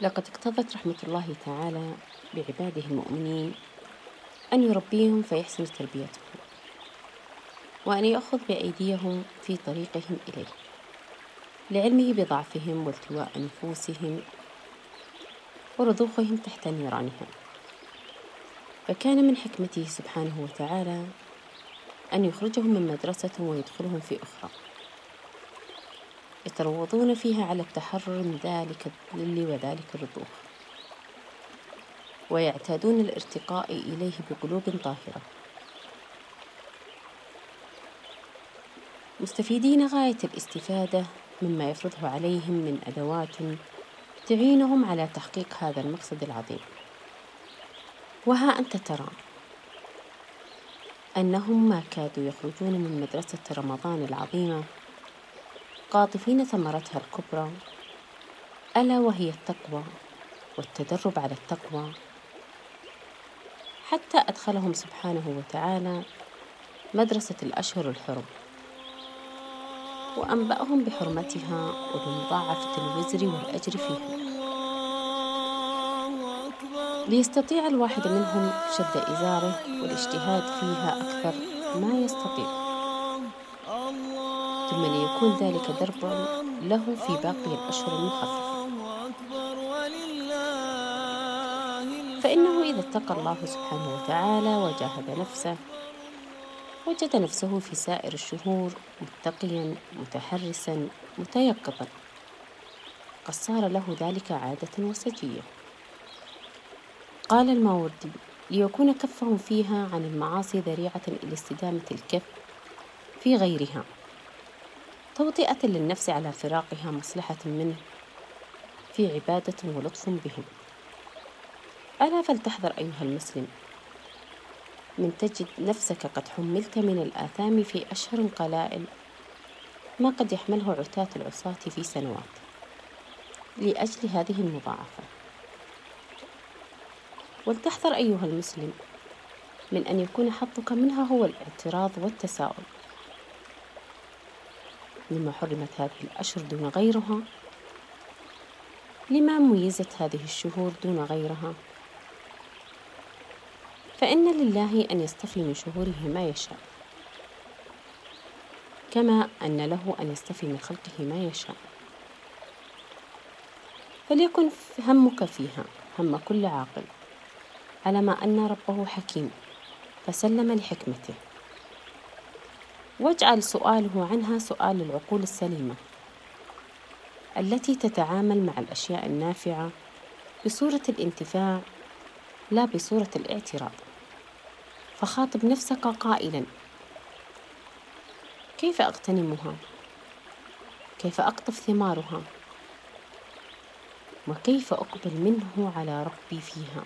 لقد اقتضت رحمة الله تعالى بعباده المؤمنين أن يربيهم فيحسن تربيتهم وأن يأخذ بأيديهم في طريقهم إليه لعلمه بضعفهم والتواء نفوسهم ورضوخهم تحت نيرانها فكان من حكمته سبحانه وتعالى أن يخرجهم من مدرسة ويدخلهم في أخرى. يتروضون فيها على التحرر من ذلك الذل وذلك الرضوخ ويعتادون الارتقاء إليه بقلوب طاهرة. مستفيدين غاية الاستفادة مما يفرضه عليهم من أدوات تعينهم على تحقيق هذا المقصد العظيم. وها أنت ترى أنهم ما كادوا يخرجون من مدرسة رمضان العظيمة قاطفين ثمرتها الكبرى. ألا وهي التقوى والتدرب على التقوى. حتى أدخلهم سبحانه وتعالى مدرسة الأشهر الحرم. وأنبأهم بحرمتها وبمضاعفة الوزر والأجر فيها. ليستطيع الواحد منهم شد إزاره والاجتهاد فيها أكثر ما يستطيع. ثم ليكون ذلك دربا له في باقي الأشهر المخففة. فإنه إذا اتقى الله سبحانه وتعالى وجاهد نفسه وجد نفسه في سائر الشهور متقيا متحرسا متيقظا. قد صار له ذلك عادة وسجية. قال الماوردي ليكون كفهم فيها عن المعاصي ذريعة إلى استدامة الكف في غيرها. توطئة للنفس على فراقها مصلحة منه في عبادة ولطف بهم. ألا فلتحذر أيها المسلم من تجد نفسك قد حملت من الآثام في أشهر قلائل ما قد يحمله عتاة العصاة في سنوات لأجل هذه المضاعفة. ولتحذر أيها المسلم من أن يكون حظك منها هو الاعتراض والتساؤل. لما حرمت هذه الأشهر دون غيرها؟ لما ميزت هذه الشهور دون غيرها؟ فإن لله أن يصطفي من شهوره ما يشاء كما أن له أن يصطفي من خلقه ما يشاء. فليكن همك فيها هم كل عاقل على ما أن ربه حكيم فسلم لحكمته. واجعل سؤاله عنها سؤال العقول السليمة التي تتعامل مع الأشياء النافعة بصورة الانتفاع لا بصورة الاعتراض فخاطب نفسك قائلا كيف أغتنمها؟ كيف أقطف ثمارها؟ وكيف أقبل منه على ربي فيها؟